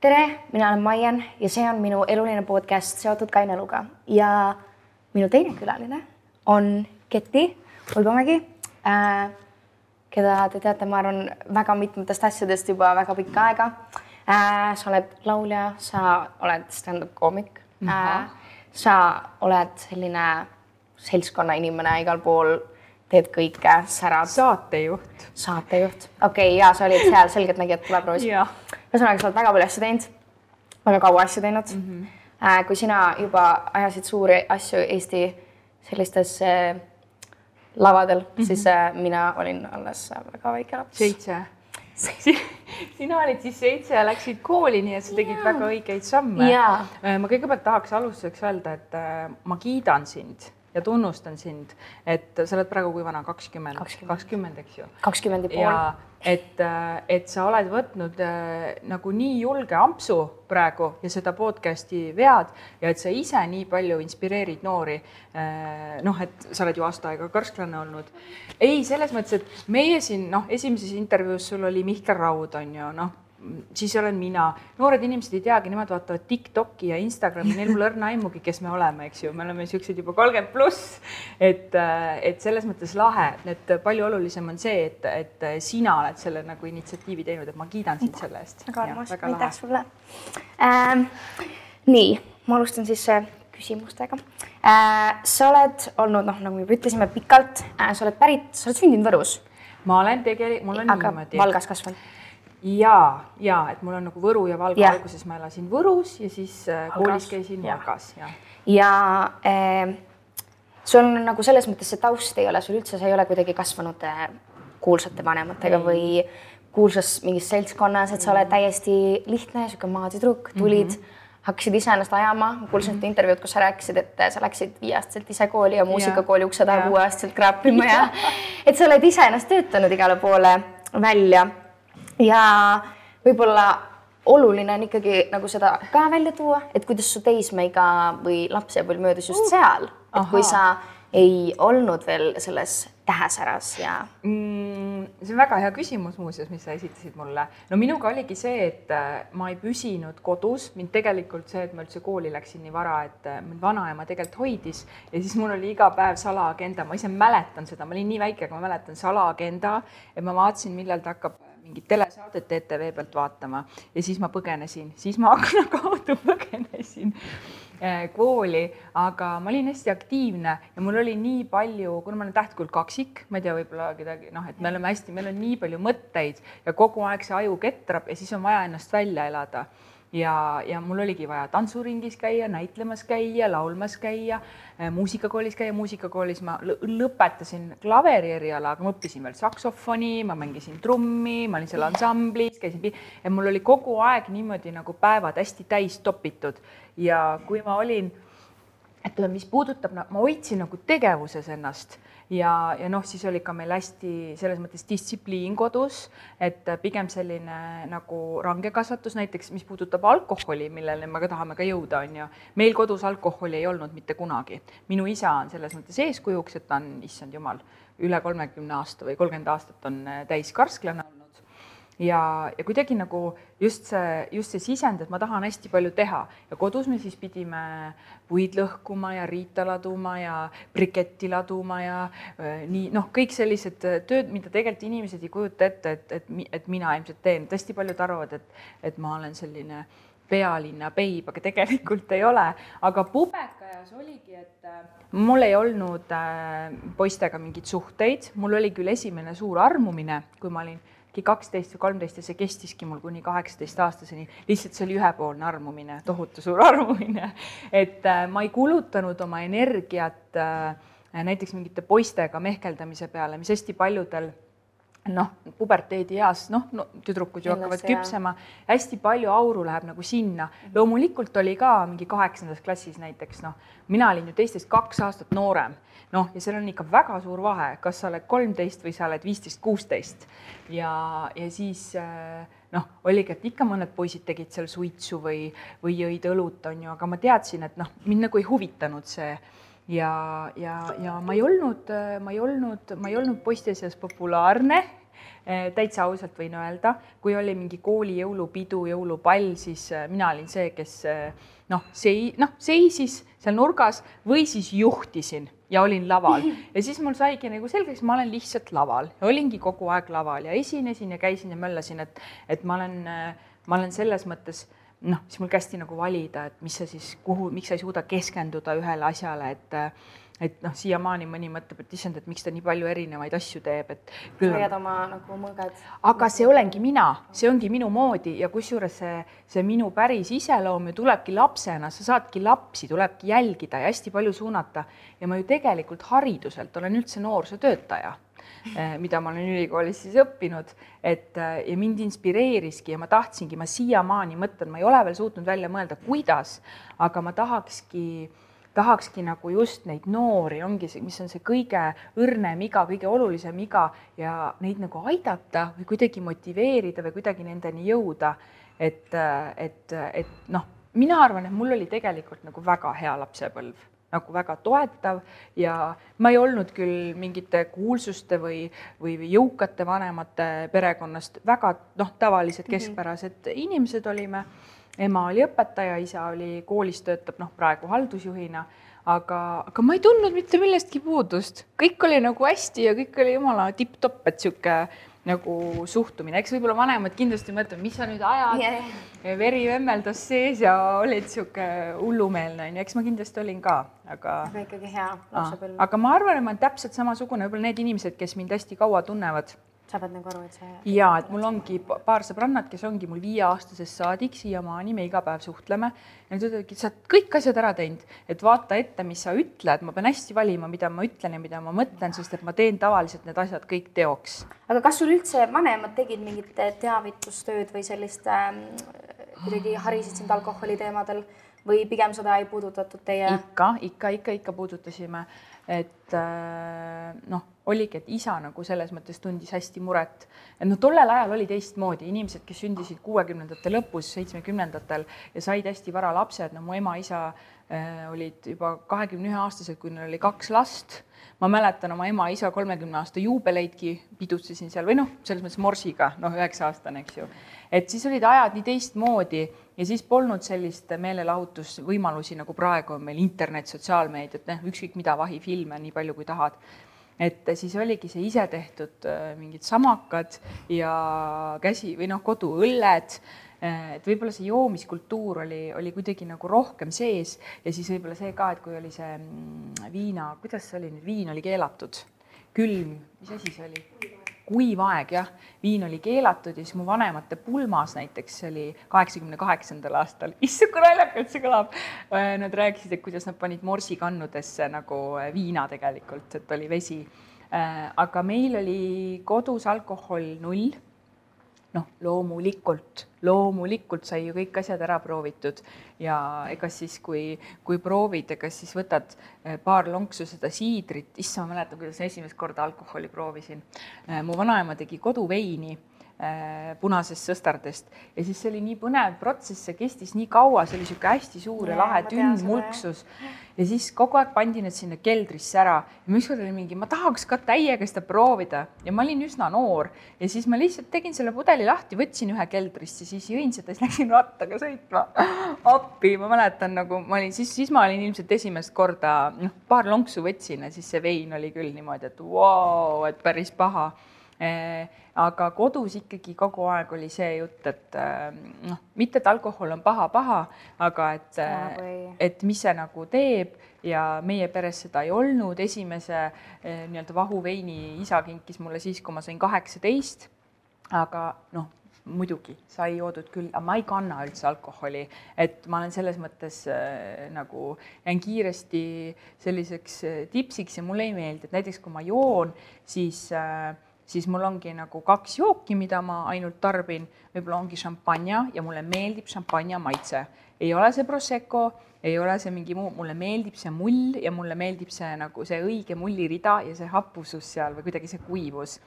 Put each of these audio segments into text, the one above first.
tere, mina olen Maian ja see on minu eluline podcast seotud Kaine eluga ja minu teine külaline on Keti Ulbamägi äh,, keda te teate, ma arvan, väga mitmetest asjadest juba väga pikka aega äh,. sa oled laulja, sa oled stand-up koomik äh,. sa oled selline seltskonna inimene igal pool, teed kõike, särad. saatejuht. saatejuht, okei okay,, ja sa olid seal Selgeltnägijad tuleproovis ühesõnaga, sa oled väga palju asju teinud, väga kaua asju teinud mm. -hmm. kui sina juba ajasid suuri asju Eesti sellistes äh, lavadel mm, -hmm. siis äh, mina olin alles väga väike laps. seitse sina olid siis seitse ja läksid kooli, nii et sa tegid ja. väga õigeid samme. ma kõigepealt tahaks alustuseks öelda, et ma kiidan sind ja tunnustan sind, et sa oled praegu kui vana, kakskümmend, kakskümmend, eks ju? kakskümmend ja pool. et, et sa oled võtnud äh, nagu nii julge ampsu praegu ja seda podcast'i vead ja et sa ise nii palju inspireerid noori äh,. noh, et sa oled ju aasta aega karsklane olnud. ei, selles mõttes, et meie siin noh, esimeses intervjuus sul oli Mihkel Raud on ju noh siis olen mina, noored inimesed ei teagi, nemad vaatavad Tiktoki ja Instagrami, neil pole õrna aimugi, kes me oleme, eks ju, me oleme siuksed juba kolmkümmend pluss. et, et selles mõttes lahe, et palju olulisem on see, et, et sina oled selle nagu initsiatiivi teinud, et ma kiidan sind selle eest. väga armas, aitäh sulle ähm,. nii, ma alustan siis äh, küsimustega äh,. sa oled olnud, noh, nagu juba ütlesime, pikalt äh,, sa oled pärit, sa oled sündinud Võrus. ma olen tegelikult, mul on Aga niimoodi. Valgas kasvanud ja, ja et mul on nagu Võru ja Valga alguses ma elasin Võrus ja siis äh, koolis käisin Valgas ja. ja äh, sul on nagu selles mõttes see taust ei ole sul üldse, sa ei ole kuidagi kasvanud äh, kuulsate vanematega ei. või kuulsas mingis seltskonnas, et sa oled täiesti lihtne sihuke maatüdruk, tulid mm. -hmm hakkasid iseennast ajama, kuulsin ühte intervjuud, kus sa rääkisid, et sa läksid viieaastaselt ise kooli ja muusikakooli ukse taha kuueaastaselt kraapima ja et sa oled ise ennast töötanud igale poole välja ja võib-olla oluline on ikkagi nagu seda ka välja tuua, et kuidas su teismeiga või lapsepõlv möödus just uh, seal, et aha. kui sa ei olnud veel selles tähesäras ja mm,? see on väga hea küsimus muuseas, mis sa esitasid mulle. no minuga oligi see, et äh, ma ei püsinud kodus, mind tegelikult see, et ma üldse kooli läksin nii vara, et äh, mind vanaema tegelikult hoidis ja siis mul oli iga päev salaagenda, ma ise mäletan seda, ma olin nii väike, aga ma mäletan salaagenda, et ma vaatasin, millal ta hakkab mingit telesaadet ETV pealt vaatama ja siis ma põgenesin, siis ma akna kaudu põgenesin äh, kooli, aga ma olin hästi aktiivne ja mul oli nii palju, kuna ma olen tähtkuuld kaksik, ma ei tea, võib-olla kedagi noh, et me oleme hästi, meil on nii palju mõtteid ja kogu aeg see aju ketrab ja siis on vaja ennast välja elada ja, ja mul oligi vaja tantsuringis käia, näitlemas käia, laulmas käia, äh, muusikakoolis käia, muusikakoolis ma lõpetasin klaveri eriala, aga ma õppisin veel saksofoni, ma mängisin trummi, ma olin seal ansamblis, käisin ja mul oli kogu aeg niimoodi nagu päevad hästi täis topitud. Ja kui ma olin, et mis puudutab, ma hoidsin nagu tegevuses ennast ja, ja noh, siis oli ka meil hästi selles mõttes distsipliin kodus, et pigem selline nagu range kasvatus näiteks, mis puudutab alkoholi, millele me ka tahame ka jõuda, on ju. meil kodus alkoholi ei olnud mitte kunagi. minu isa on selles mõttes eeskujuks, et ta on, issand jumal, üle kolmekümne aasta või kolmkümmend aastat on täiskarsklane olnud ja, ja kuidagi nagu just see, just see sisend, et ma tahan hästi palju teha. Ja kodus me siis pidime puid lõhkuma ja riita laduma ja briketti laduma ja äh, nii noh, kõik sellised tööd, mida tegelikult inimesed ei kujuta ette, et, et, et mina ilmselt teen, et hästi paljud arvavad, et, et ma olen selline pealinna beib, aga tegelikult ei ole. aga pubekajas oligi, et äh, mul ei olnud äh, poistega mingeid suhteid, mul oli küll esimene suur armumine, kui ma olin äkki kaksteist või kolmteist ja see kestiski mul kuni kaheksateist aastaseni. lihtsalt see oli ühepoolne armumine, tohutu suur armumine. et äh, ma ei kulutanud oma energiat äh, näiteks mingite poistega mehkeldamise peale, mis hästi paljudel noh, puberteedieas, noh no, tüdrukud ju hakkavad küpsema, hästi palju auru läheb nagu sinna. loomulikult oli ka mingi kaheksandas klassis näiteks noh, mina olin ju teistest kaks aastat noorem, noh, ja seal on ikka väga suur vahe, kas sa oled kolmteist või sa oled viisteist, kuusteist. Ja, ja siis äh, noh, oligi, et ikka mõned poisid tegid seal suitsu või, või jõid õlut, on ju, aga ma teadsin, et noh, mind nagu ei huvitanud see. Ja, ja, ja ma ei olnud, ma ei olnud, ma ei olnud poiste seas populaarne täitsa ausalt võin öelda, kui oli mingi kooli jõulupidu, jõulupall, siis mina olin see, kes noh, sei-, noh, seisis seal nurgas või siis juhtisin ja olin laval. Ja siis mul saigi nagu selgeks, ma olen lihtsalt laval. Olingi kogu aeg laval ja esinesin ja käisin ja möllasin, et, et ma olen, ma olen selles mõttes noh, siis mul kästi nagu valida, et mis sa siis, kuhu, miks sa ei suuda keskenduda ühele asjale, et et noh, siiamaani mõni mõtleb, et issand, et miks ta nii palju erinevaid asju teeb, et. hoiad oma nagu mõõgad. aga see olengi mina, see ongi minu moodi ja kusjuures see, see minu päris iseloom ju tulebki lapsena, sa saadki lapsi, tulebki jälgida ja hästi palju suunata. ja ma ju tegelikult hariduselt olen üldse noorsootöötaja eh, mida ma olen ülikoolis siis õppinud, et eh, ja mind inspireeriski ja ma tahtsingi, ma siiamaani mõtlen, ma ei ole veel suutnud välja mõelda, kuidas, aga ma tahakski tahakski nagu just neid noori, ongi see, mis on see kõige õrnem iga, kõige olulisem iga ja neid nagu aidata või kuidagi motiveerida või kuidagi nendeni jõuda. et, et, et noh, mina arvan, et mul oli tegelikult nagu väga hea lapsepõlv nagu väga toetav ja ma ei olnud küll mingite kuulsuste või, või jõukate vanemate perekonnast väga noh, tavalised mhm. keskpärased mm -hmm. inimesed olime ema oli õpetaja, isa oli koolis, töötab noh, praegu haldusjuhina, aga, aga ma ei tundnud mitte millestki puudust, kõik oli nagu hästi ja kõik oli jumala tipp-topp, et sihuke nagu suhtumine, eks võib-olla vanemad kindlasti mõtlevad, mis sa nüüd ajad yeah., veri vemmeldas sees ja olid sihuke hullumeelne onju, eks ma kindlasti olin ka, aga. aga ikkagi hea lapsepõlv. aga ma arvan, et ma olen täpselt samasugune, võib-olla need inimesed, kes mind hästi kaua tunnevad saavad nagu aru, et see. ja et mul ongi paar sõbrannat, kes ongi mul viieaastasest saadik siiamaani, me iga päev suhtleme ja nad ütlevadki, et sa oled kõik asjad ära teinud, et vaata ette, mis sa ütled, ma pean hästi valima, mida ma ütlen ja mida ma mõtlen, sest et ma teen tavaliselt need asjad kõik teoks. aga kas sul üldse vanemad tegid mingit teavitustööd või sellist äh, kuidagi harisid sind alkoholi teemadel või pigem seda ei puudutatud teie? ikka, ikka, ikka, ikka puudutasime et äh, noh, oligi, et isa nagu selles mõttes tundis hästi muret. et noh, tollel ajal oli teistmoodi, inimesed, kes sündisid kuuekümnendate lõpus, seitsmekümnendatel ja said hästi vara lapsed, no mu ema-isa äh, olid juba kahekümne ühe aastased, kui neil oli kaks last. ma mäletan oma ema-isa kolmekümne aasta juubeleidki, pidutsesin seal või noh, selles mõttes morsiga, noh, üheksa aastane, eks ju. et siis olid ajad nii teistmoodi ja siis polnud sellist meelelahutusvõimalusi, nagu praegu on meil internet, sotsiaalmeediat, noh, ükskõik mida, vahifilme nii palju, kui tahad. et siis oligi see isetehtud äh, mingid samakad ja käsi või noh, koduõlled äh, et võib-olla see joomiskultuur oli, oli kuidagi nagu rohkem sees ja siis võib-olla see ka, et kui oli see mm, viina, kuidas see oli nüüd, viin oli keelatud, külm, mis asi see oli? kuiv aeg jah, viin oli keelatud ja siis mu vanemate pulmas näiteks, oli kaheksakümne kaheksandal aastal, issand kui naljakalt see kõlab. Äh, nad rääkisid, et kuidas nad panid morsikannudesse nagu äh, viina tegelikult, et oli vesi. Äh, aga meil oli kodus alkohol null noh, loomulikult, loomulikult sai ju kõik asjad ära proovitud ja ega siis, kui, kui proovid, ega siis võtad eh, paar lonksu seda siidrit, issand, ma mäletan, kuidas esimest korda alkoholi proovisin. Eh, mu vanaema tegi koduveini punasest sõstardest. Ja siis see oli nii põnev protsess, see kestis nii kaua, see oli niisugune hästi suur ja lahe tünn mulksus. ja siis kogu aeg pandi need sinna keldrisse ära. Ja ükskord oli mingi, ma tahaks ka täiega seda proovida. Ja ma olin üsna noor. Ja siis ma lihtsalt tegin selle pudeli lahti, võtsin ühe keldrisse, siis jõin seda, siis läksin rattaga sõitma. appi, ma mäletan nagu ma olin siis, siis ma olin ilmselt esimest korda noh, paar lonksu võtsin ja siis see vein oli küll niimoodi, et vau wow,, et päris paha aga kodus ikkagi kogu aeg oli see jutt, et eh, noh, mitte et alkohol on paha-paha, aga et, eh, et mis see nagu teeb ja meie peres seda ei olnud. esimese nii-öelda vahuveini isa kinkis mulle siis, kui ma sain kaheksateist. aga noh, muidugi sai joodud küll, aga ma ei kanna üldse alkoholi, et ma olen selles mõttes äh, nagu jään kiiresti selliseks tipsiks ja mulle ei meeldi, et näiteks kui ma joon, siis äh, siis mul ongi nagu kaks jooki, mida ma ainult tarbin, võib-olla ongi šampanja ja mulle meeldib šampanja maitse. ei ole see Prosecco, ei ole see mingi muu, mulle meeldib see mull ja mulle meeldib see nagu see õige mullirida ja see hapusus seal või kuidagi see kuivus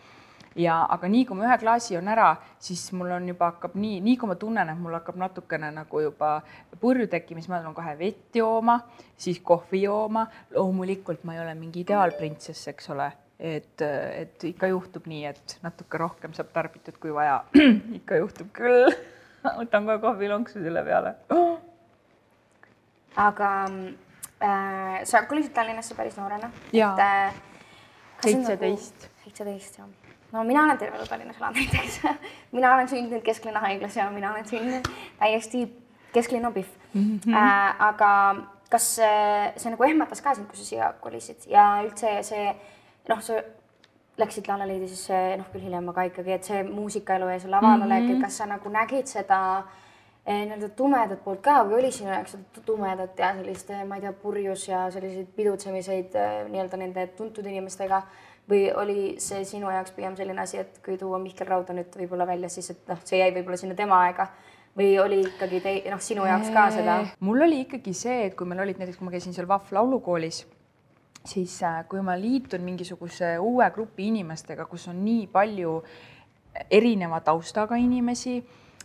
ja aga nii kui ma ühe klaasi joon ära, siis mul on juba hakkab nii, nii kui ma tunnen, et mul hakkab natukene nagu juba purju tekkima, siis ma tulen kohe vett jooma, siis kohvi jooma. loomulikult ma ei ole mingi ideaalprintsess, eks ole et, et ikka juhtub nii, et natuke rohkem saab tarbitud, kui vaja. ikka juhtub küll võtan ka kohvilonksu selle peale oh.. aga äh, sa kolisid Tallinnasse päris noorena. jaa, nagu seitseteist. seitseteist, jah no mina olen terve elu Tallinnas elanud näiteks mina olen sündinud kesklinna haiglas ja mina olen sündinud täiesti kesklinna pihv mm. -hmm. Äh, aga kas see, see nagu ehmatas ka sind, kui sa siia kolisid ja üldse see noh, sa läksid La La Leedi sisse noh, küll hiljem, aga ikkagi, et see muusikaelu ja see laval olek mm, -hmm. et kas sa nagu nägid seda eh, nii-öelda tumedat poolt ka või oli sinu jaoks tumedat ja sellist, eh, ma ei tea, purjus ja selliseid pidutsemiseid eh, nii-öelda nende tuntud inimestega või oli see sinu jaoks pigem selline asi, et kui tuua Mihkel Raudon nüüd võib-olla välja, siis et noh, see jäi võib-olla sinna tema aega või oli ikkagi tei-, noh, sinu jaoks ka seda? mul oli ikkagi see, et kui meil olid näiteks, kui ma käisin seal Vahv laulukoolis, siis äh, kui ma liitun mingisuguse uue grupi inimestega, kus on nii palju erineva taustaga inimesi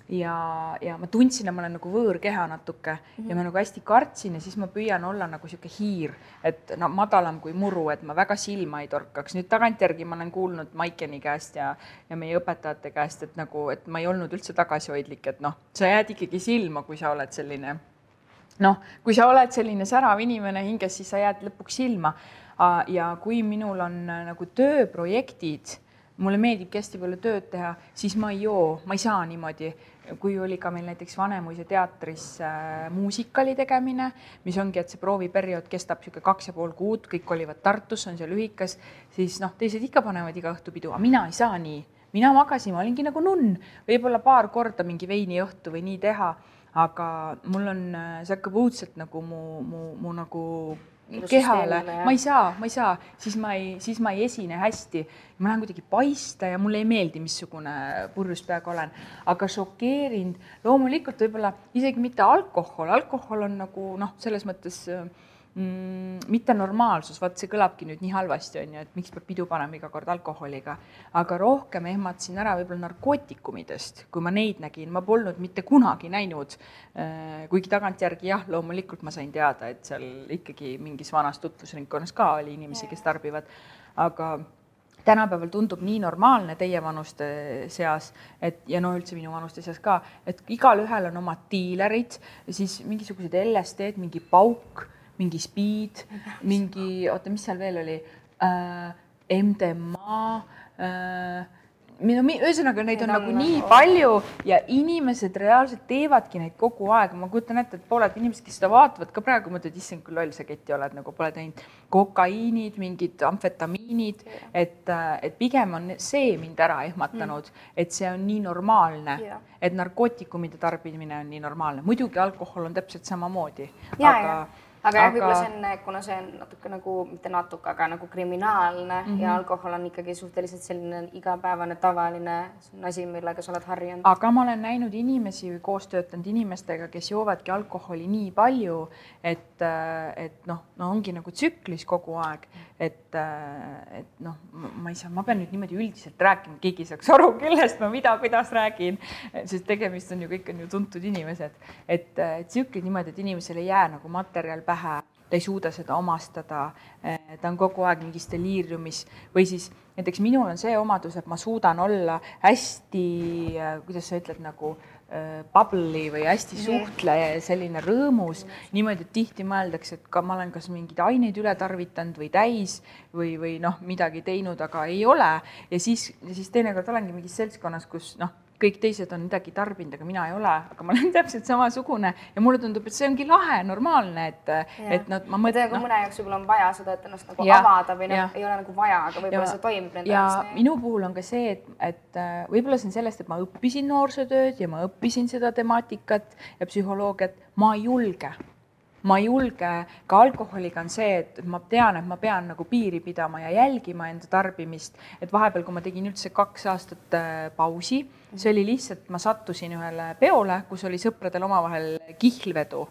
ja, ja ma tundsin, et ma olen nagu võõrkeha natuke mm -hmm. ja ma nagu hästi kartsin ja siis ma püüan olla nagu sihuke hiir, et no madalam kui muru, et ma väga silma ei torkaks. nüüd tagantjärgi ma olen kuulnud Maikeni käest ja, ja meie õpetajate käest, et nagu, et ma ei olnud üldse tagasihoidlik, et noh, sa jääd ikkagi silma, kui sa oled selline noh, kui sa oled selline särav inimene hinges, siis sa jääd lõpuks silma. ja kui minul on nagu tööprojektid mulle meeldibki hästi palju tööd teha, siis ma ei joo, ma ei saa niimoodi kui oli ka meil näiteks Vanemuise teatris äh, muusikali tegemine, mis ongi, et see prooviperiood kestab niisugune kaks ja pool kuud, kõik kolivad Tartus, on seal ühikas, siis noh, teised ikka panevad iga õhtu pidu, aga mina ei saa nii. mina magasin, ma olingi nagu nunn, võib-olla paar korda mingi veiniõhtu või nii teha, aga mul on, äh, see hakkab õudselt nagu mu, mu, mu nagu kehale, ma ei saa, ma ei saa, siis ma ei, siis ma ei esine hästi. ma lähen kuidagi paista ja mulle ei meeldi, missugune purjus peaga olen, aga šokeerinud loomulikult võib-olla isegi mitte alkohol, alkohol on nagu noh, selles mõttes äh, mm, mittenormaalsus, vaat see kõlabki nüüd nii halvasti, on ju, et miks peab pidu panema iga kord alkoholiga, aga rohkem ehmatasin ära võib-olla narkootikumidest, kui ma neid nägin, ma polnud mitte kunagi näinud. Äh, kuigi tagantjärgi jah, loomulikult ma sain teada, et seal ikkagi mingis vanas tutvusringkonnas ka oli inimesi, kes tarbivad, aga tänapäeval tundub nii normaalne teievanuste seas, et ja no üldse minu vanuste seas ka, et igalühel on omad diilerid, siis mingisugused LSD-d, mingi pauk mingi Speed, mingi, oota, mis seal veel oli? Äh,, MDMA äh, no ühesõnaga neid on nagu nii palju ja inimesed reaalselt teevadki neid kogu aeg, ma kujutan ette, et pooled inimesed, kes seda vaatavad ka praegu mõtlevad, issand kui loll sa keti oled, nagu pole teinud. kokaiinid, mingid amfetamiinid, et, et pigem on see mind ära ehmatanud mm., et see on nii normaalne, et narkootikumide tarbimine on nii normaalne, muidugi alkohol on täpselt samamoodi, aga aga jah, võib-olla see on, kuna see on natuke nagu, mitte natuke, aga nagu kriminaalne mm -hmm. ja alkohol on ikkagi suhteliselt selline igapäevane tavaline asi, millega sa oled harjunud. aga ma olen näinud inimesi või koos töötanud inimestega, kes joovadki alkoholi nii palju, et, et noh, no ongi nagu tsüklis kogu aeg, et, et noh, ma ei saa, ma pean nüüd niimoodi üldiselt rääkima, keegi ei saaks aru, kellest ma mida, kuidas räägin, sest tegemist on ju, kõik on ju tuntud inimesed, et tsüklid niimoodi, et inimesele ei jää nagu materjal pähe, ta ei suuda seda omastada, eh, ta on kogu aeg mingis deliiriumis või siis näiteks minul on see omadus, et ma suudan olla hästi, kuidas sa ütled, nagu eh, bubbly või hästi suhtleja ja selline rõõmus, niimoodi, et tihti mõeldakse, et ka ma olen kas mingeid aineid üle tarvitanud või täis või, või noh, midagi teinud, aga ei ole. ja siis, siis teinekord olengi mingis seltskonnas, kus noh kõik teised on midagi tarbinud, aga mina ei ole, aga ma olen täpselt samasugune. Ja mulle tundub, et see ongi lahe, normaalne, et, et noh, ma mõtlen. No, mõne jaoks võib-olla on vaja seda, et ennast nagu ja, avada või noh, ei ole nagu vaja, aga võib-olla see toimib nende jaoks. ja minu puhul on ka see, et, et äh, võib-olla see on sellest, et ma õppisin noorsootööd ja ma õppisin seda temaatikat ja psühholoogiat, ma ei julge ma ei julge, ka alkoholiga on see, et ma tean, et ma pean nagu piiri pidama ja jälgima enda tarbimist, et vahepeal, kui ma tegin üldse kaks aastat äh, pausi, see oli lihtsalt, ma sattusin ühele peole, kus oli sõpradel omavahel kihlvedu.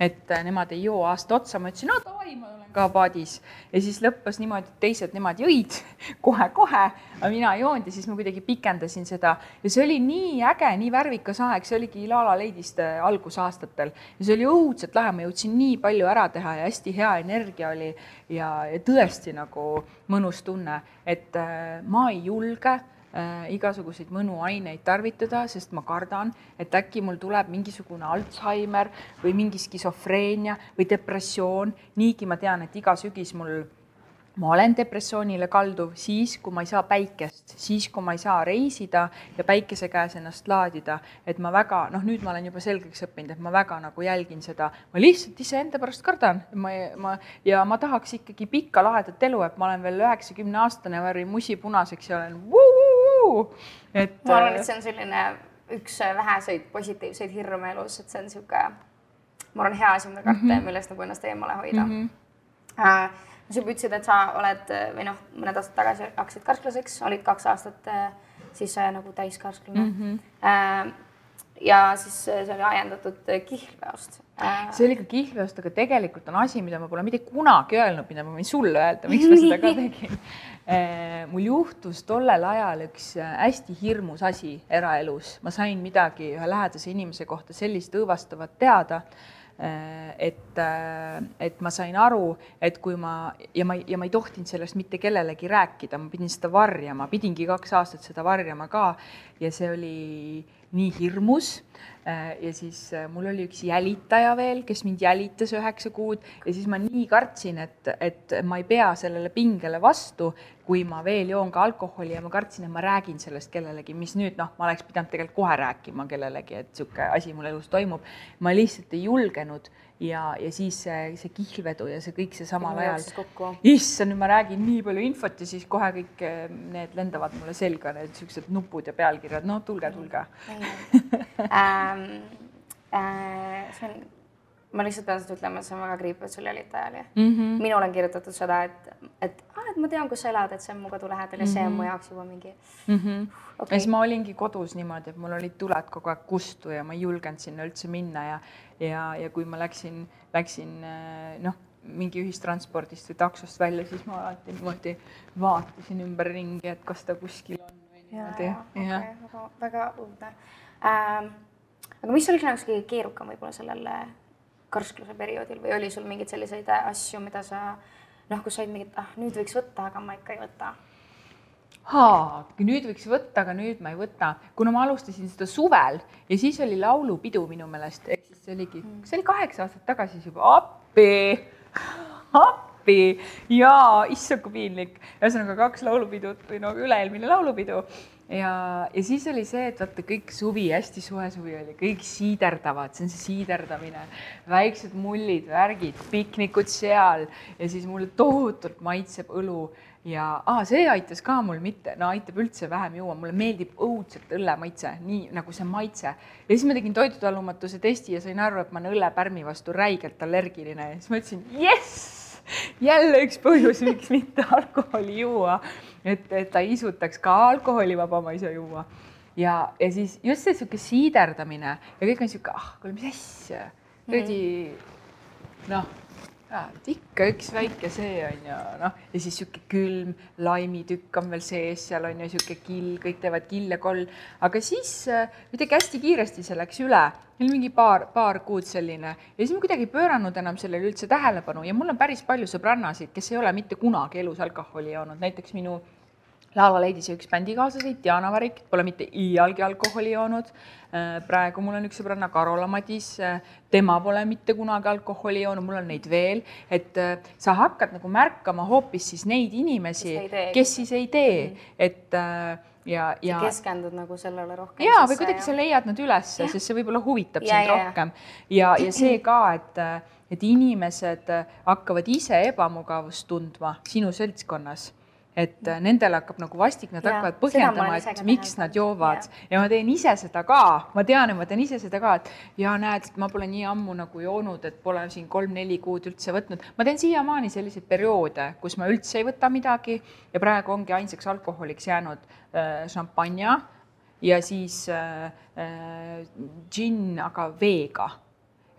Et äh, nemad ei joo aasta otsa, ma ütlesin, no davai, ma olen ka paadis. Ja siis lõppes niimoodi, et teised nemad jõid kohe-kohe, aga mina ei joonud ja siis ma kuidagi pikendasin seda. Ja see oli nii äge, nii värvikas aeg, see oligi Ilala Leidiste algusaastatel. Ja see oli õudselt lahe, ma jõudsin nii palju ära teha ja hästi hea energia oli ja, tõesti nagu mõnus tunne, et äh, ma ei julge äh, igasuguseid mõnuaineid tarvitada, sest ma kardan, et äkki mul tuleb mingisugune Alžeimer või mingi skisofreenia või depressioon. niigi ma tean, et iga sügis mul ma olen depressioonile kalduv siis, kui ma ei saa päikest, siis kui ma ei saa reisida ja päikese käes ennast laadida, et ma väga noh, nüüd ma olen juba selgeks õppinud, et ma väga nagu jälgin seda, ma lihtsalt iseenda pärast kardan, ma, ma ja ma tahaks ikkagi pikka lahedat elu, et ma olen veel üheksakümne aastane, värvin musi punaseks ja olen vuu-vuu-vuu. Et. ma arvan, et see on selline üks väheseid positiivseid hirme elus, et see on niisugune, ma arvan, hea asi, mida karta mm -hmm. ja millest nagu ennast eemale hoida mm. -hmm. Uh, sa juba ütlesid, et sa oled või noh, mõned aastad tagasi hakkasid karsklaseks, olid kaks aastat siis äh, nagu täiskarsklane mm. -hmm. Ja siis see oli ajendatud kihlveost. see oli ka kihlveost, aga tegelikult on asi, mida ma pole mitte kunagi öelnud, mida ma võin sulle öelda, miks ma seda ka tegin. mul juhtus tollel ajal üks hästi hirmus asi eraelus, ma sain midagi ühe lähedase inimese kohta sellist õõvastavat teada Äh, et, äh, et ma sain aru, et kui ma ja ma, ja ma ei tohtinud sellest mitte kellelegi rääkida, ma pidin seda varjama, pidingi kaks aastat seda varjama ka ja see oli nii hirmus. Äh, ja siis mul oli üks jälitaja veel, kes mind jälitas üheksa kuud ja siis ma nii kartsin, et, et ma ei pea sellele pingele vastu, kui ma veel joon ka alkoholi ja ma kartsin, et ma räägin sellest kellelegi, mis nüüd noh, ma oleks pidanud tegelikult kohe rääkima kellelegi, et niisugune asi mul elus toimub. ma lihtsalt ei julgenud ja, ja siis see, see kihlvedu ja see kõik see samal ajal. issand, nüüd ma räägin nii palju infot ja siis kohe kõik eh, need lendavad mulle selga, need niisugused nupud ja pealkirjad, no tulge, tulge. Ähm, äh, see on ma lihtsalt pean seda ütlema, et see on väga kriip, et sul jälitaja oli mm. -hmm. minul on kirjutatud seda, et, et ah, et ma tean, kus sa elad, et see on mu kodu lähedal ja mm -hmm. see on mu mhm. jaoks juba mingi mm. -hmm. Okay. ja siis ma olingi kodus niimoodi, et mul olid tuled kogu aeg kustu ja ma ei julgenud sinna üldse minna ja, ja, ja kui ma läksin, läksin äh, noh, mingi ühistranspordist või taksost välja, siis ma alati niimoodi vaatasin ümberringi, et kas ta kuskil on või niimoodi. okay, väga, väga õudne ähm,. aga mis oli nagu kõige keerukam võib-olla sellel karskluse perioodil või oli sul mingeid selliseid asju, mida sa noh, kus sa olid mingi, et ah, nüüd võiks võtta, aga ma ikka ei võta? haa, nüüd võiks võtta, aga nüüd ma ei võta, kuna ma alustasin seda suvel ja siis oli laulupidu minu meelest, ehk siis see oligi mm., see oli kaheksa aastat tagasi siis juba, appi, appi ja issand kui piinlik. ühesõnaga kaks laulupidut või no üle-eelmine laulupidu ja, ja siis oli see, et vaata kõik suvi, hästi soe suvi oli, kõik siiderdavad, see on see siiderdamine, väiksed mullid, värgid, piknikud seal ja siis mulle tohutult maitseb õlu ja ah, see aitas ka mul mitte, no aitab üldse vähem juua, mulle meeldib õudselt õlle maitse, nii nagu see maitse. ja siis ma tegin toidutalumatuse testi ja sain aru, et ma olen õllepärmi vastu räigelt allergiline ja siis ma ütlesin jess jälle üks põhjus, miks mitte alkoholi juua. Et, et ta isutaks ka alkoholivaba, ma ei saa juua. ja, ja siis just see sihuke siiderdamine ja kõik on sihuke, ah, kuule, mis asja, kuradi noh et ikka üks väike see on ju noh, ja siis sihuke külm laimitükk on veel sees, seal on ju sihuke kill, kõik teevad kill ja koll, aga siis äh, kuidagi hästi kiiresti see läks üle, meil mingi paar, paar kuud selline. Ja siis ma kuidagi ei pööranud enam sellele üldse tähelepanu. Ja mul on päris palju sõbrannasid, kes ei ole mitte kunagi elus alkoholi joonud, näiteks minu Laava Leidise üks bändikaaslaseid, Diana Varik, pole mitte iialgi alkoholi joonud. Äh, praegu mul on üks sõbranna, Karola Madis, äh, tema pole mitte kunagi alkoholi joonud, mul on neid veel, et äh, sa hakkad nagu märkama hoopis siis neid inimesi, kes siis ei tee. -hmm. et ja, ja. keskendud nagu sellele rohkem. ja, või kuidagi sa leiad nad ülesse, sest see võib-olla huvitab ja, sind ja, rohkem. Ja, ja see ka, et, et inimesed hakkavad ise ebamugavust tundma sinu seltskonnas et äh, nendel hakkab nagu vastik, nad ja, hakkavad põhjendama, et miks nad joovad ja. ja ma teen ise seda ka, ma tean, et ma teen ise seda ka, et ja näed, ma pole nii ammu nagu joonud, et pole siin kolm-neli kuud üldse võtnud. ma teen siiamaani selliseid perioode, kus ma üldse ei võta midagi ja praegu ongi ainsaks alkoholiks jäänud äh, šampanja ja siis äh, äh, džinn, aga veega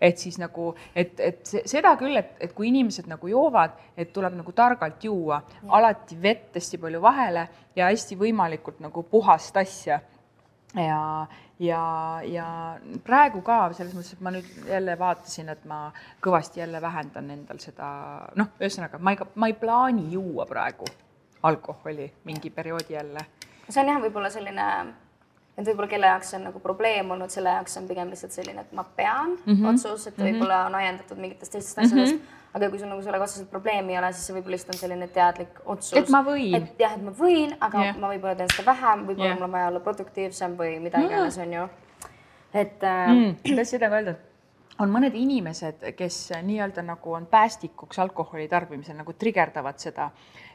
et siis nagu, et, et seda küll, et, et kui inimesed nagu joovad, et tuleb nagu targalt juua, alati vett hästi palju vahele ja hästi võimalikult nagu puhast asja ja, ja, ja praegu ka selles mõttes, et ma nüüd jälle vaatasin, et ma kõvasti jälle vähendan endal seda, noh, ühesõnaga ma ei, ma ei plaani juua praegu alkoholi mingi perioodi jälle. see on jah, võib-olla selline, et võib-olla kelle jaoks see on nagu probleem olnud, selle jaoks on pigem lihtsalt selline, et ma pean mm -hmm. otsus, et võib-olla on ajendatud mingitest teistest asjadest mm. -hmm aga kui sul nagu sellega otseselt probleemi ei ole, siis see võib-olla lihtsalt on selline teadlik otsus. et ma võin. et jah, et ma võin, aga yeah. ma võib-olla teen seda vähem, võib-olla yeah. mul on vaja olla produktiivsem või mida iganes mm., on ju. et äh.... Mm, tahtsin seda ka öelda, et on mõned inimesed, kes nii-öelda nagu on päästikuks alkoholi tarbimisel, nagu trigerdavad seda.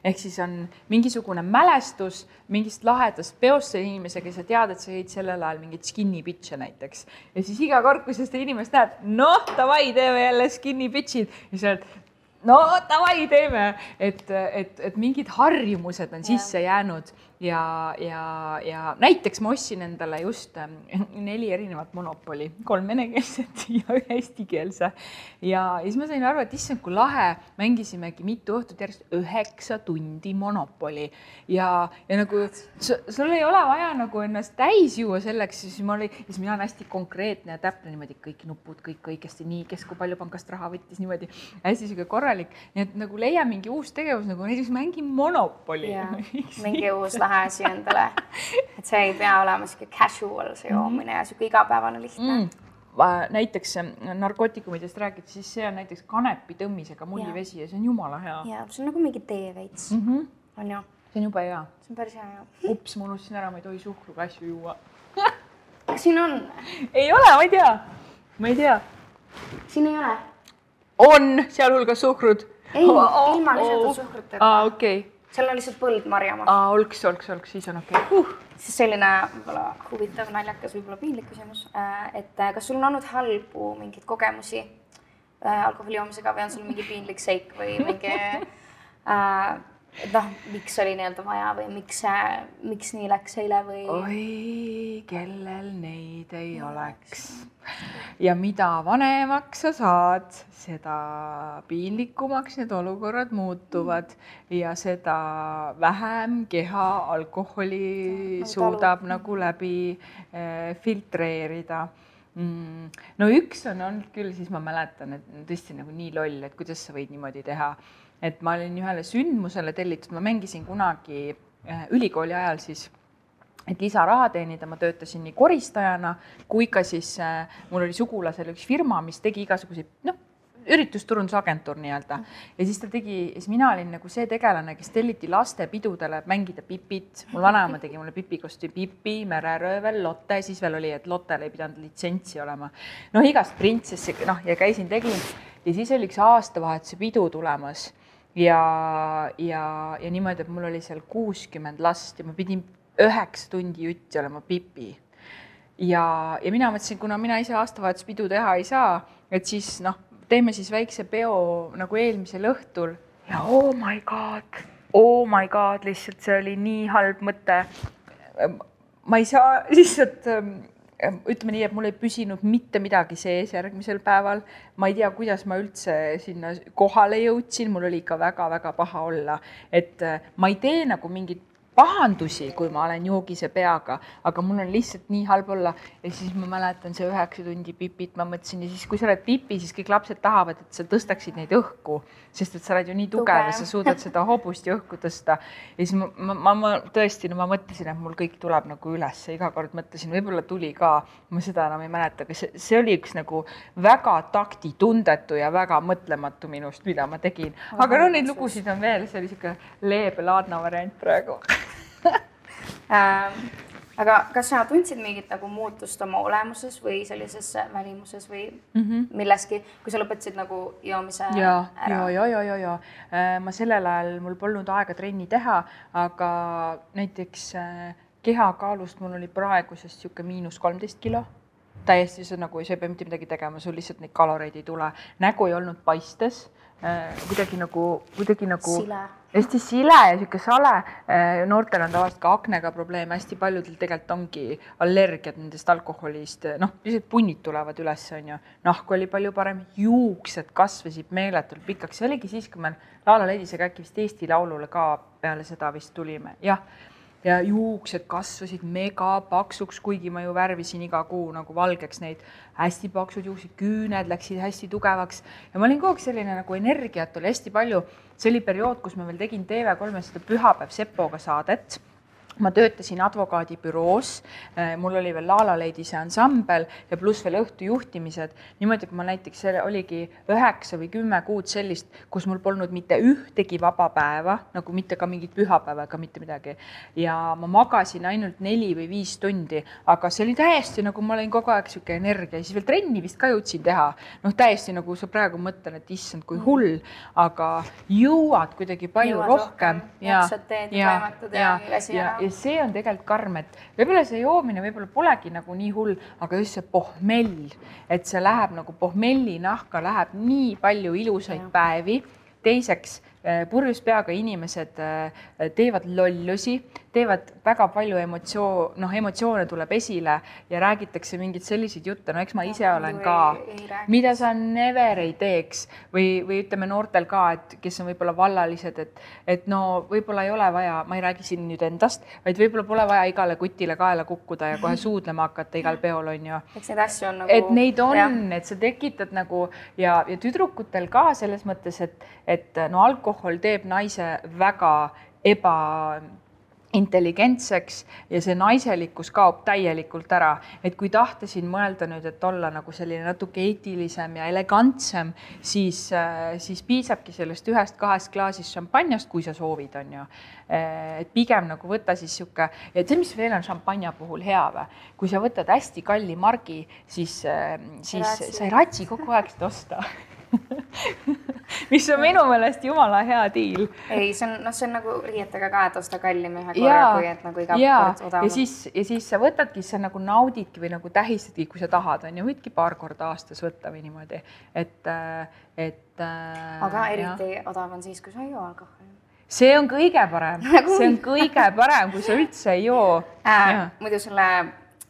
Ehk siis on mingisugune mälestus mingist lahedast peost selle inimesega ja sa tead, et sa jõid sellel ajal mingeid skinny bitch'e näiteks. ja siis iga kord, kui sa seda inimest näed, noh, davai, teeme jälle skinny bitch'id ja sa oled no davai, teeme, et, et, et mingid harjumused on sisse jäänud ja, ja, ja näiteks ma ostsin endale just ähm, neli erinevat monopoli, kolm venekeelset ja ühe eestikeelse. ja, ja siis ma sain aru, et issand, kui lahe, mängisimegi mitu õhtut järjest üheksa tundi monopoli. Ja, ja nagu sul ei ole vaja nagu ennast täis juua selleks, siis ma olin, siis mina olen hästi konkreetne ja täpne niimoodi kõik nupud kõik õigesti nii, kes kui palju pangast raha võttis niimoodi. Hästi sihuke korralik, nii et nagu leia mingi uus tegevus nagu näiteks mängi monopoli. mingi uus lahe asi endale. et see ei pea olema sihuke casual see joomine ja sihuke igapäevane lihtne mm näiteks narkootikumidest räägid, siis see on näiteks kanepi tõmmisega mullivesi ja see on jumala hea. ja see on nagu mingi tee veits mm, -hmm. on ju. see on jube hea. see on päris hea jah. ups, ma unustasin ära, ma ei tohi suhkruga asju juua kas siin on? ei ole, ma ei tea, ma ei tea. siin ei ole? on, sealhulgas suhkrut. ei oh,, ilma lisatud oh. suhkruteta. aa, okei okay seal on lihtsalt põld marjamaa. aa, olks, olks, olks, siis on okei okay. uh.. siis selline võib-olla huvitav, naljakas, võib-olla piinlik küsimus, äh, et äh, kas sul on olnud halbu mingeid kogemusi äh, alkoholi joomisega või on sul mingi piinlik seik või mingi äh, et noh, miks oli nii-öelda vaja või miks, miks nii läks eile või? oi, kellel neid ei oleks. ja mida vanemaks sa saad, seda piinlikumaks need olukorrad muutuvad ja seda vähem keha alkoholi ja, suudab nagu läbi eh, filtreerida mm.. no üks on olnud küll, siis ma mäletan, et tõesti nagu nii loll, et kuidas sa võid niimoodi teha et ma olin ühele sündmusele tellitud, ma mängisin kunagi äh, ülikooli ajal siis et lisaraha teenida, ma töötasin nii koristajana kui ka siis äh, mul oli sugulasel üks firma, mis tegi igasuguseid noh, üritusturundusagentuur nii-öelda. Ja siis ta tegi, siis mina olin nagu see tegelane, kes telliti lastepidudele mängida Pipit, mul vanaema tegi mulle Pipi kostüümi, Pipi, mereröövel, Lotte, siis veel oli, et Lottel ei pidanud litsentsi olema. noh, igast printsessi, noh ja käisin, tegin. Ja siis oli üks aastavahetuse pidu tulemas ja, ja, ja niimoodi, et mul oli seal kuuskümmend last ja ma pidin üheksa tundi jutti olema pipi. ja, ja mina mõtlesin, kuna mina ise aastavahetuspidu teha ei saa, et siis noh, teeme siis väikse peo nagu eelmisel õhtul ja oh my god, oh my god, lihtsalt see oli nii halb mõte. ma ei saa lihtsalt ütleme nii, et mul ei püsinud mitte midagi sees järgmisel päeval. ma ei tea, kuidas ma üldse sinna kohale jõudsin, mul oli ikka väga-väga paha olla, et äh, ma ei tee nagu mingit pahandusi, kui ma olen joogise peaga, aga mul on lihtsalt nii halb olla ja siis ma mäletan see üheksa tundi pipit, ma mõtlesin ja siis, kui sa oled pipi, siis kõik lapsed tahavad, et sa tõstaksid neid õhku, sest et sa oled ju nii tugev Tuge. ja sa suudad seda hobust ju õhku tõsta. ja siis ma, ma, ma, ma tõesti, no ma mõtlesin, et mul kõik tuleb nagu üles, iga kord mõtlesin, võib-olla tuli ka, ma seda enam ei mäleta, aga see, see oli üks nagu väga taktitundetu ja väga mõtlematu minust, mida ma tegin. aga no neid lugusid on veel, see oli niisugune leebe Laadna variant praegu aga kas sa tundsid mingit nagu muutust oma olemuses või sellises välimuses või mm -hmm. milleski, kui sa lõpetasid nagu joomise ja, ära? ja, ja, ja, ja, ja äh, ma sellel ajal, mul polnud aega trenni teha, aga näiteks äh, kehakaalust mul oli praegusest niisugune miinus kolmteist kilo täiesti, see nagu, sa ei pea mitte midagi tegema, sul lihtsalt neid kaloreid ei tule, nägu ei olnud paistes kuidagi nagu, kuidagi nagu Sile. Hästi sile ja sihuke sale. noortel on tavaliselt ka aknega probleeme, hästi paljudel tegelikult ongi allergiad nendest alkoholist, noh, lihtsalt punnid tulevad üles, on ju. nahk oli palju parem, juuksed kasvasid meeletult pikaks, see oligi siis, kui me Laala Ledisega äkki vist Eesti Laulule ka peale seda vist tulime, jah ja juuksed kasvasid megapaksuks, kuigi ma ju värvisin iga kuu nagu valgeks neid hästi paksud juuksed, küüned läksid hästi tugevaks ja ma olin kogu aeg selline nagu energiat oli hästi palju. see oli periood, kus ma veel tegin TV3-s seda Pühapäev Sepoga saadet ma töötasin advokaadibüroos, äh, mul oli veel La La Lady see ansambel ja pluss veel õhtujuhtimised. niimoodi, et ma näiteks, see oligi üheksa või kümme kuud sellist, kus mul polnud mitte ühtegi vaba päeva, nagu mitte ka mingit pühapäeva ega mitte midagi. ja ma magasin ainult neli või viis tundi, aga see oli täiesti nagu ma olin kogu aeg sihuke energia ja siis veel trenni vist ka jõudsin teha. noh, täiesti nagu sa praegu mõtlen, et issand, kui hull, aga jõuad kuidagi palju Jõuad rohkem. rohkem, jaksad teed ja toimetad ja ei väsi ära. Ja see on tegelikult karm, et võib-olla see joomine võib-olla polegi nagu nii hull, aga just see pohmell, et see läheb nagu pohmelli nahka läheb nii palju ilusaid ja. päevi. teiseks Eh, purjus peaga inimesed eh, teevad lollusi, teevad väga palju emotsioon, noh, emotsioone tuleb esile ja räägitakse mingeid selliseid jutte, no eks ma ise olen ka, mida sa never ei teeks või, või ütleme noortel ka, et kes on võib-olla vallalised, et, et no võib-olla ei ole vaja, ma ei räägi siin nüüd endast, vaid võib-olla pole vaja igale kutile kaela kukkuda ja kohe suudlema hakata igal peol on ju. eks neid asju on nagu. et neid on, et sa tekitad nagu ja, ja tüdrukutel ka selles mõttes, et, et no alkohol alkohol teeb naise väga eba intelligentseks ja see naiselikkus kaob täielikult ära. et kui tahta siin mõelda nüüd, et olla nagu selline natuke eetilisem ja elegantsem, siis, äh, siis piisabki sellest ühest-kahest klaasist šampanjast, kui sa soovid, on ju. Äh, et pigem nagu võta siis sihuke, ja see, mis veel on šampanja puhul hea või, kui sa võtad hästi kalli margi, siis, äh, siis sa ei ratsi kogu aeg seda osta mis on minu meelest jumala hea diil. ei, see on, noh, see on nagu riietega ka, et osta kallim ühe korra, kui et nagu iga kord odavam. ja siis, ja siis sa võtadki, sa nagu naudidki või nagu tähistadki, kui sa tahad, on ju, võidki paar korda aastas võtta või niimoodi, et, et. aga eriti ja. odav on siis, kui sa ei joo alkoholi see on kõige parem nagu... see on kõige parem, kui sa üldse ei joo äh,. muidu selle,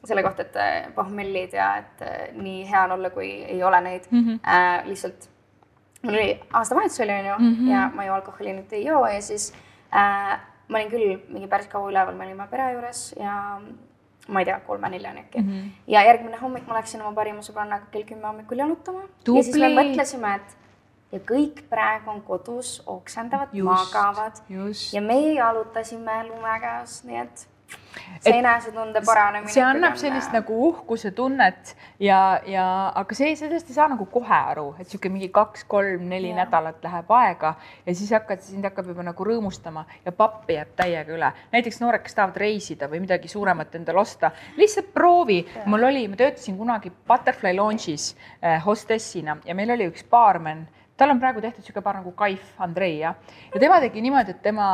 selle kohta, et äh, pohmellid ja et äh, nii hea on olla, kui ei ole neid mm, -hmm. äh, lihtsalt mul oli aastavahetus oli onju mm -hmm. ja ma ju alkoholi nüüd ei joo ja siis äh, ma olin küll mingi päris kaua üleval, me olime pere juures ja ma ei tea, kolme-neljani äkki mm. -hmm. ja järgmine hommik ma läksin oma parima sõbrannaga kell kümme hommikul jalutama. ja siis me mõtlesime, et ja kõik praegu on kodus, oksendavad, magavad just. ja meie jalutasime lume käes, nii et see enesetunde paranemine. see annab sellist nagu uhkuse tunnet ja, ja aga see, sellest ei saa nagu kohe aru, et niisugune mingi kaks-kolm-neli nädalat läheb aega ja siis hakkad, sind hakkab juba nagu rõõmustama ja pappi jääb täiega üle. näiteks noored, kes tahavad reisida või midagi suuremat endale osta, lihtsalt proovi. mul oli, ma töötasin kunagi Butterfly Launch'is eh, hostessina ja meil oli üks baarmen tal on praegu tehtud niisugune paar nagu Kaif Andrei jah, ja tema tegi niimoodi, et tema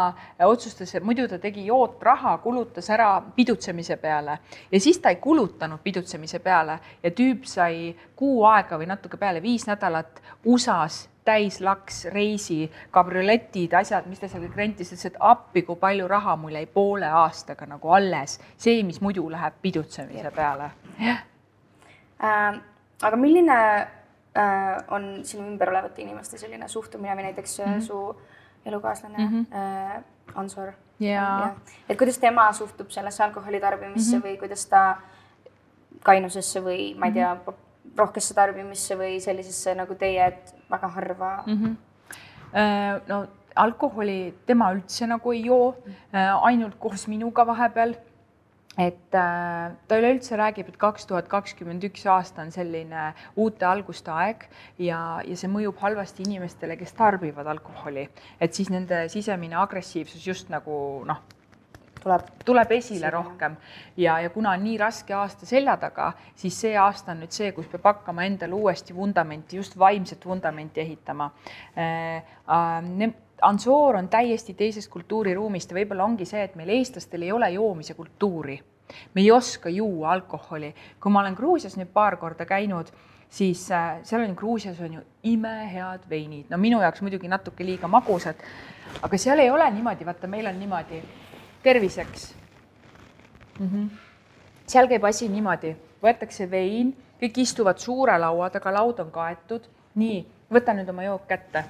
otsustas, et muidu ta tegi jootraha, kulutas ära pidutsemise peale ja siis ta ei kulutanud pidutsemise peale ja tüüp sai kuu aega või natuke peale viis nädalat USA-s täislaks, reisi, kabrioletid, asjad, mis ta seal kõik rentis, ütles, et appi, kui palju raha mul jäi poole aastaga nagu alles, see, mis muidu läheb pidutsemise peale. jah äh,. aga milline äh, on sinu ümber olevate inimeste selline suhtumine või näiteks mm -hmm. su elukaaslane mm -hmm. äh, Ansor yeah.. et kuidas tema suhtub sellesse alkoholi tarbimisse mm -hmm. või kuidas ta kainusesse või ma ei tea -hmm. rohkesse tarbimisse või sellisesse nagu teie, et väga harva mm? -hmm. no alkoholi tema üldse nagu ei joo, äh, ainult koos minuga vahepeal et äh, ta üleüldse räägib, et kaks tuhat kakskümmend üks aasta on selline uute alguste aeg ja, ja see mõjub halvasti inimestele, kes tarbivad alkoholi, et siis nende sisemine agressiivsus just nagu noh, tuleb, tuleb esile Sine. rohkem ja, ja kuna on nii raske aasta selja taga, siis see aasta on nüüd see, kus peab hakkama endale uuesti vundamenti, just vaimset vundamenti ehitama äh,. Äh, Ansoor on täiesti teisest kultuuriruumist ja võib-olla ongi see, et meil eestlastel ei ole joomise kultuuri. me ei oska juua alkoholi. kui ma olen Gruusias nüüd paar korda käinud, siis äh, seal on Gruusias on ju imehead veinid, no minu jaoks muidugi natuke liiga magusad, aga seal ei ole niimoodi, vaata, meil on niimoodi terviseks mm. -hmm. seal käib asi niimoodi, võetakse vein, kõik istuvad suure laua taga, laud on kaetud, nii, võta nüüd oma jook kätte.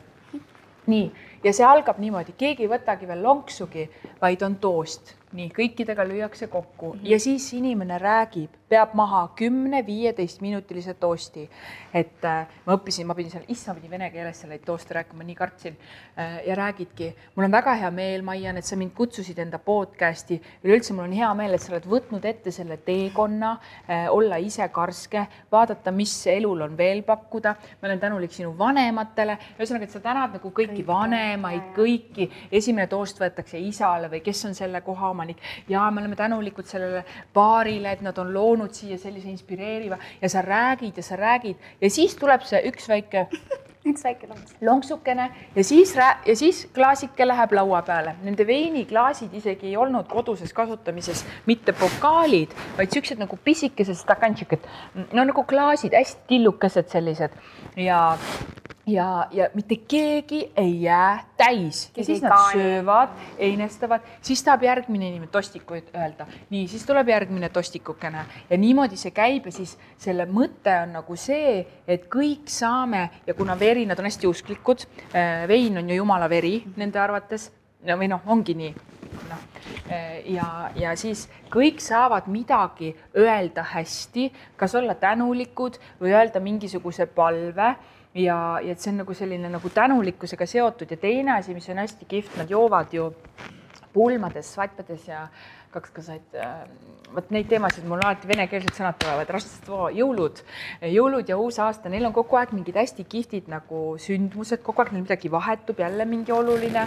Nii, ja see algab niimoodi, keegi ei võtagi veel lonksugi, vaid on toost nii kõikidega lüüakse kokku mm -hmm. ja siis inimene räägib, peab maha kümne-viieteist minutilise toosti. et äh, ma õppisin, ma pidin seal, issand, pidin vene keeles seal neid tooste rääkima, nii kartsin äh,. ja räägidki, mul on väga hea meel, Maian, et sa mind kutsusid enda podcast'i. üleüldse mul on hea meel, et sa oled võtnud ette selle teekonna äh,, olla ise karske, vaadata, mis elul on veel pakkuda. ma olen tänulik sinu vanematele, ühesõnaga, et sa tänad nagu kõiki Kõik, vanemaid, kõiki. esimene toost võetakse isale või kes on selle koha oma omanik ja me oleme tänulikud sellele paarile, et nad on loonud siia sellise inspireeriva ja sa räägid ja sa räägid ja siis tuleb see üks väike üks väike lonks. lonksukene ja siis ja siis klaasike läheb laua peale. Nende veiniklaasid isegi ei olnud koduses kasutamises mitte pokaalid, vaid siuksed nagu pisikesed stakanšikud, no nagu klaasid, hästi tillukesed sellised ja ja, ja mitte keegi ei jää täis. Ja siis nad söövad, einestavad, siis tahab järgmine inimene tostiku öelda, nii, siis tuleb järgmine tostikukene. Ja niimoodi see käib ja siis selle mõte on nagu see, et kõik saame ja kuna veri, nad on hästi usklikud, äh, vein on ju jumala veri nende arvates, no või noh, ongi nii. Noh, äh, ja, ja siis kõik saavad midagi öelda hästi, kas olla tänulikud või öelda mingisuguse palve ja, ja et see on nagu selline nagu tänulikkusega seotud ja teine asi, mis on hästi kihvt, nad joovad ju pulmades, svatbades ja kaks ka said äh, vot neid teemasid mul alati venekeelsed sõnad tulevad, jõulud, jõulud ja uus aasta, neil on kogu aeg mingid hästi kihvtid nagu sündmused, kogu aeg neil midagi vahetub, jälle mingi oluline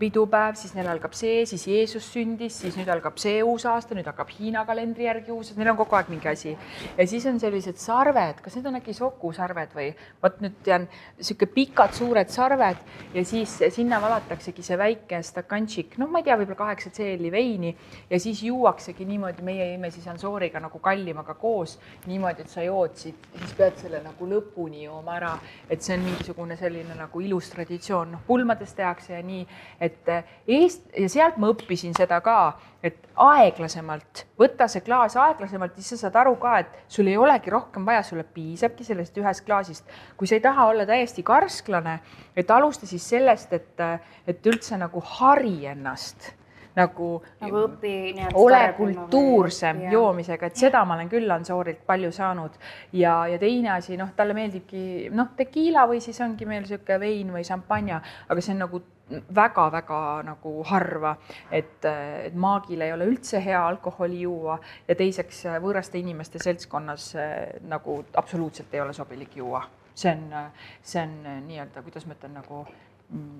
pidupäev, siis neil algab see, siis Jeesus sündis, siis nüüd algab see uus aasta, nüüd hakkab Hiina kalendri järgi uus, neil on kogu aeg mingi asi. ja siis on sellised sarved, kas need on äkki sokusarved või vot nüüd tean, sihuke pikad suured sarved ja siis sinna valataksegi see väike stakanšik, noh, ma ei tea, võib-olla kaheksa seeli veini ja siis juuaksegi niimoodi meie jõime siis Ansooriga nagu kallimaga koos niimoodi, et sa jood siit, siis pead selle nagu lõpuni jooma ära, et see on mingisugune selline nagu ilus traditsioon, noh pulmades tehakse ja nii, et Eest- ja sealt ma õppisin seda ka, et aeglasemalt, võta see klaas aeglasemalt, siis sa saad aru ka, et sul ei olegi rohkem vaja, sulle piisabki sellest ühest klaasist. kui sa ei taha olla täiesti karsklane, et alusta siis sellest, et, et üldse nagu hari ennast nagu, nagu õpi, ole kultuursem või... joomisega, et seda ma olen küll Ansoorilt palju saanud. ja, ja teine asi, noh, talle meeldibki noh, tekiila või siis ongi meil niisugune vein või šampanja, aga see on nagu väga-väga nagu harva, et, et maagil ei ole üldse hea alkoholi juua. Ja teiseks võõraste inimeste seltskonnas nagu absoluutselt ei ole sobilik juua. See on, see on nii-öelda, kuidas ma ütlen, nagu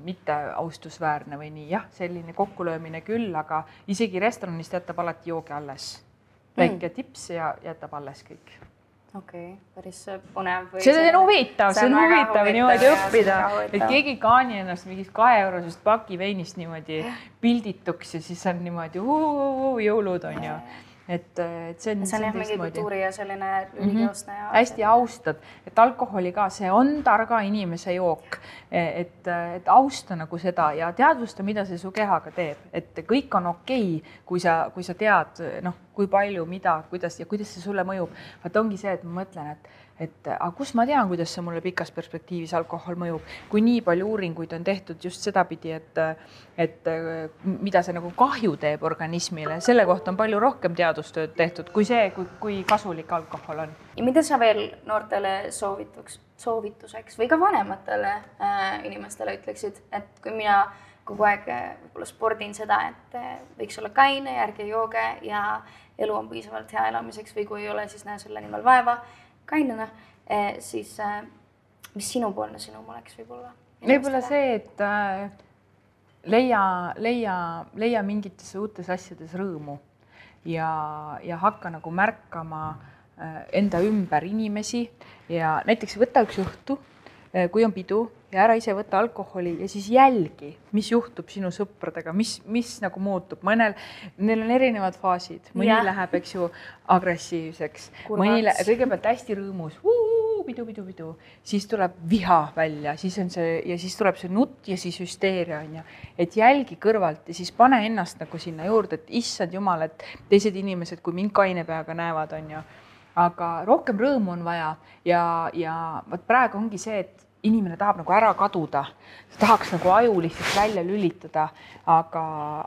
mitte austusväärne või nii, jah, selline kokkulöömine küll, aga isegi restoranis jätab alati joogi alles. väike mm. tips ja jätab alles kõik. okei okay,, päris põnev. see on huvitav, see on huvitav niimoodi õppida, et keegi ei kaani ennast mingist kaheeurosest pakiveinist niimoodi pildituks ja siis on niimoodi jõulud on ju et, et see on. see on jah mingi kultuuri ja selline religioosne mm -hmm. ja. hästi austad, et alkoholi ka, see on targa inimese jook. et, et austa nagu seda ja teadvusta, mida see su kehaga teeb, et kõik on okei okay,, kui sa, kui sa tead, noh, kui palju, mida, kuidas ja kuidas see sulle mõjub. vaat ongi see, et ma mõtlen, et et aga kust ma tean, kuidas see mulle pikas perspektiivis alkohol mõjub, kui nii palju uuringuid on tehtud just sedapidi, et, et mida see nagu kahju teeb organismile, selle kohta on palju rohkem teadustööd tehtud kui see, kui, kui kasulik alkohol on. ja mida sa veel noortele soovituks, soovituseks või ka vanematele äh, inimestele ütleksid, et kui mina kogu aeg äh, võib-olla spordin seda, et äh, võiks olla kaine, ärge jooge ja elu on piisavalt hea elamiseks või kui ei ole, siis näe selle nimel vaeva kainena, eh, siis eh, mis sinupoolne sõnum oleks võib-olla? võib-olla see, et äh, leia, leia, leia mingites uutes asjades rõõmu ja, ja hakka nagu märkama enda ümber inimesi ja näiteks võta üks õhtu, kui on pidu ja ära ise võta alkoholi ja siis jälgi, mis juhtub sinu sõpradega, mis, mis nagu muutub, mõnel, neil on erinevad faasid, mõni ja. läheb, eks ju, agressiivseks, mõni kõigepealt hästi rõõmus, pidu-pidu-pidu-pidu, siis tuleb viha välja, siis on see ja siis tuleb see nutt ja siis hüsteeria on ju. et jälgi kõrvalt ja siis pane ennast nagu sinna juurde, et issand jumal, et teised inimesed, kui mind kaine peaga näevad, on ju. aga rohkem rõõmu on vaja ja, ja vot praegu ongi see, et inimene tahab nagu ära kaduda, tahaks nagu aju lihtsalt välja lülitada, aga,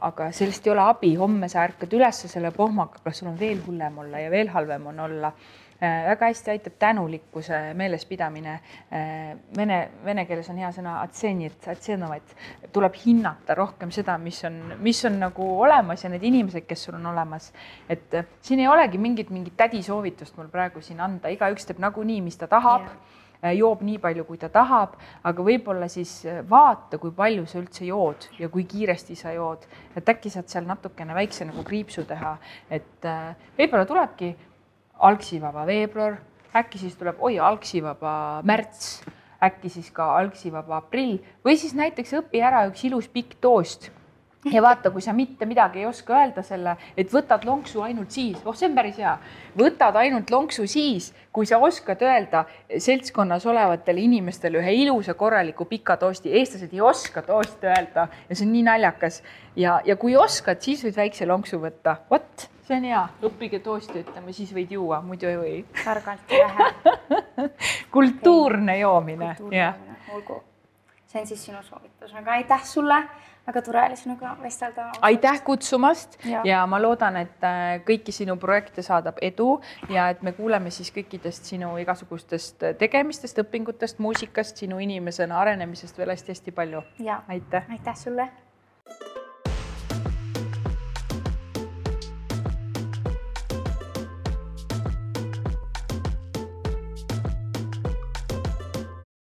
aga sellest ei ole abi, homme sa ärkad üles selle pohmaga, kas sul on veel hullem olla ja veel halvem on olla. Äh, väga hästi aitab tänulikkuse meelespidamine. Äh, vene, vene keeles on hea sõna tuleb hinnata rohkem seda, mis on, mis on nagu olemas ja need inimesed, kes sul on olemas. et äh, siin ei olegi mingit, mingit tädisoovitust mul praegu siin anda, igaüks teeb nagunii, mis ta tahab. Yeah joob nii palju, kui ta tahab, aga võib-olla siis vaata, kui palju sa üldse jood ja kui kiiresti sa jood, et äkki saad seal natukene väikse nagu kriipsu teha, et võib-olla tulebki algsivaba veebruar, äkki siis tuleb, oi, algsivaba märts, äkki siis ka algsivaba aprill või siis näiteks õpi ära üks ilus pikk toost ja vaata, kui sa mitte midagi ei oska öelda selle, et võtad lonksu ainult siis, oh, see on päris hea, võtad ainult lonksu siis, kui sa oskad öelda seltskonnas olevatele inimestele ühe ilusa korraliku pika toosti. eestlased ei oska toosti öelda ja see on nii naljakas. Ja, ja kui oskad, siis võid väikse lonksu võtta, vot see on hea, õppige toosti ütlema, siis võid juua, muidu ei või. targalt ja vähe. Kultuurne okay. joomine. olgu, see on siis sinu soovitus, aga aitäh sulle, väga tore oli sinuga vestelda. aitäh kutsumast ja. ja ma loodan, et äh, kõiki sinu projekte saadab edu ja et me kuuleme siis kõikidest sinu igasugustest tegemistest, õpingutest, muusikast, sinu inimesena arenemisest veel hästi-hästi palju. aitäh. aitäh sulle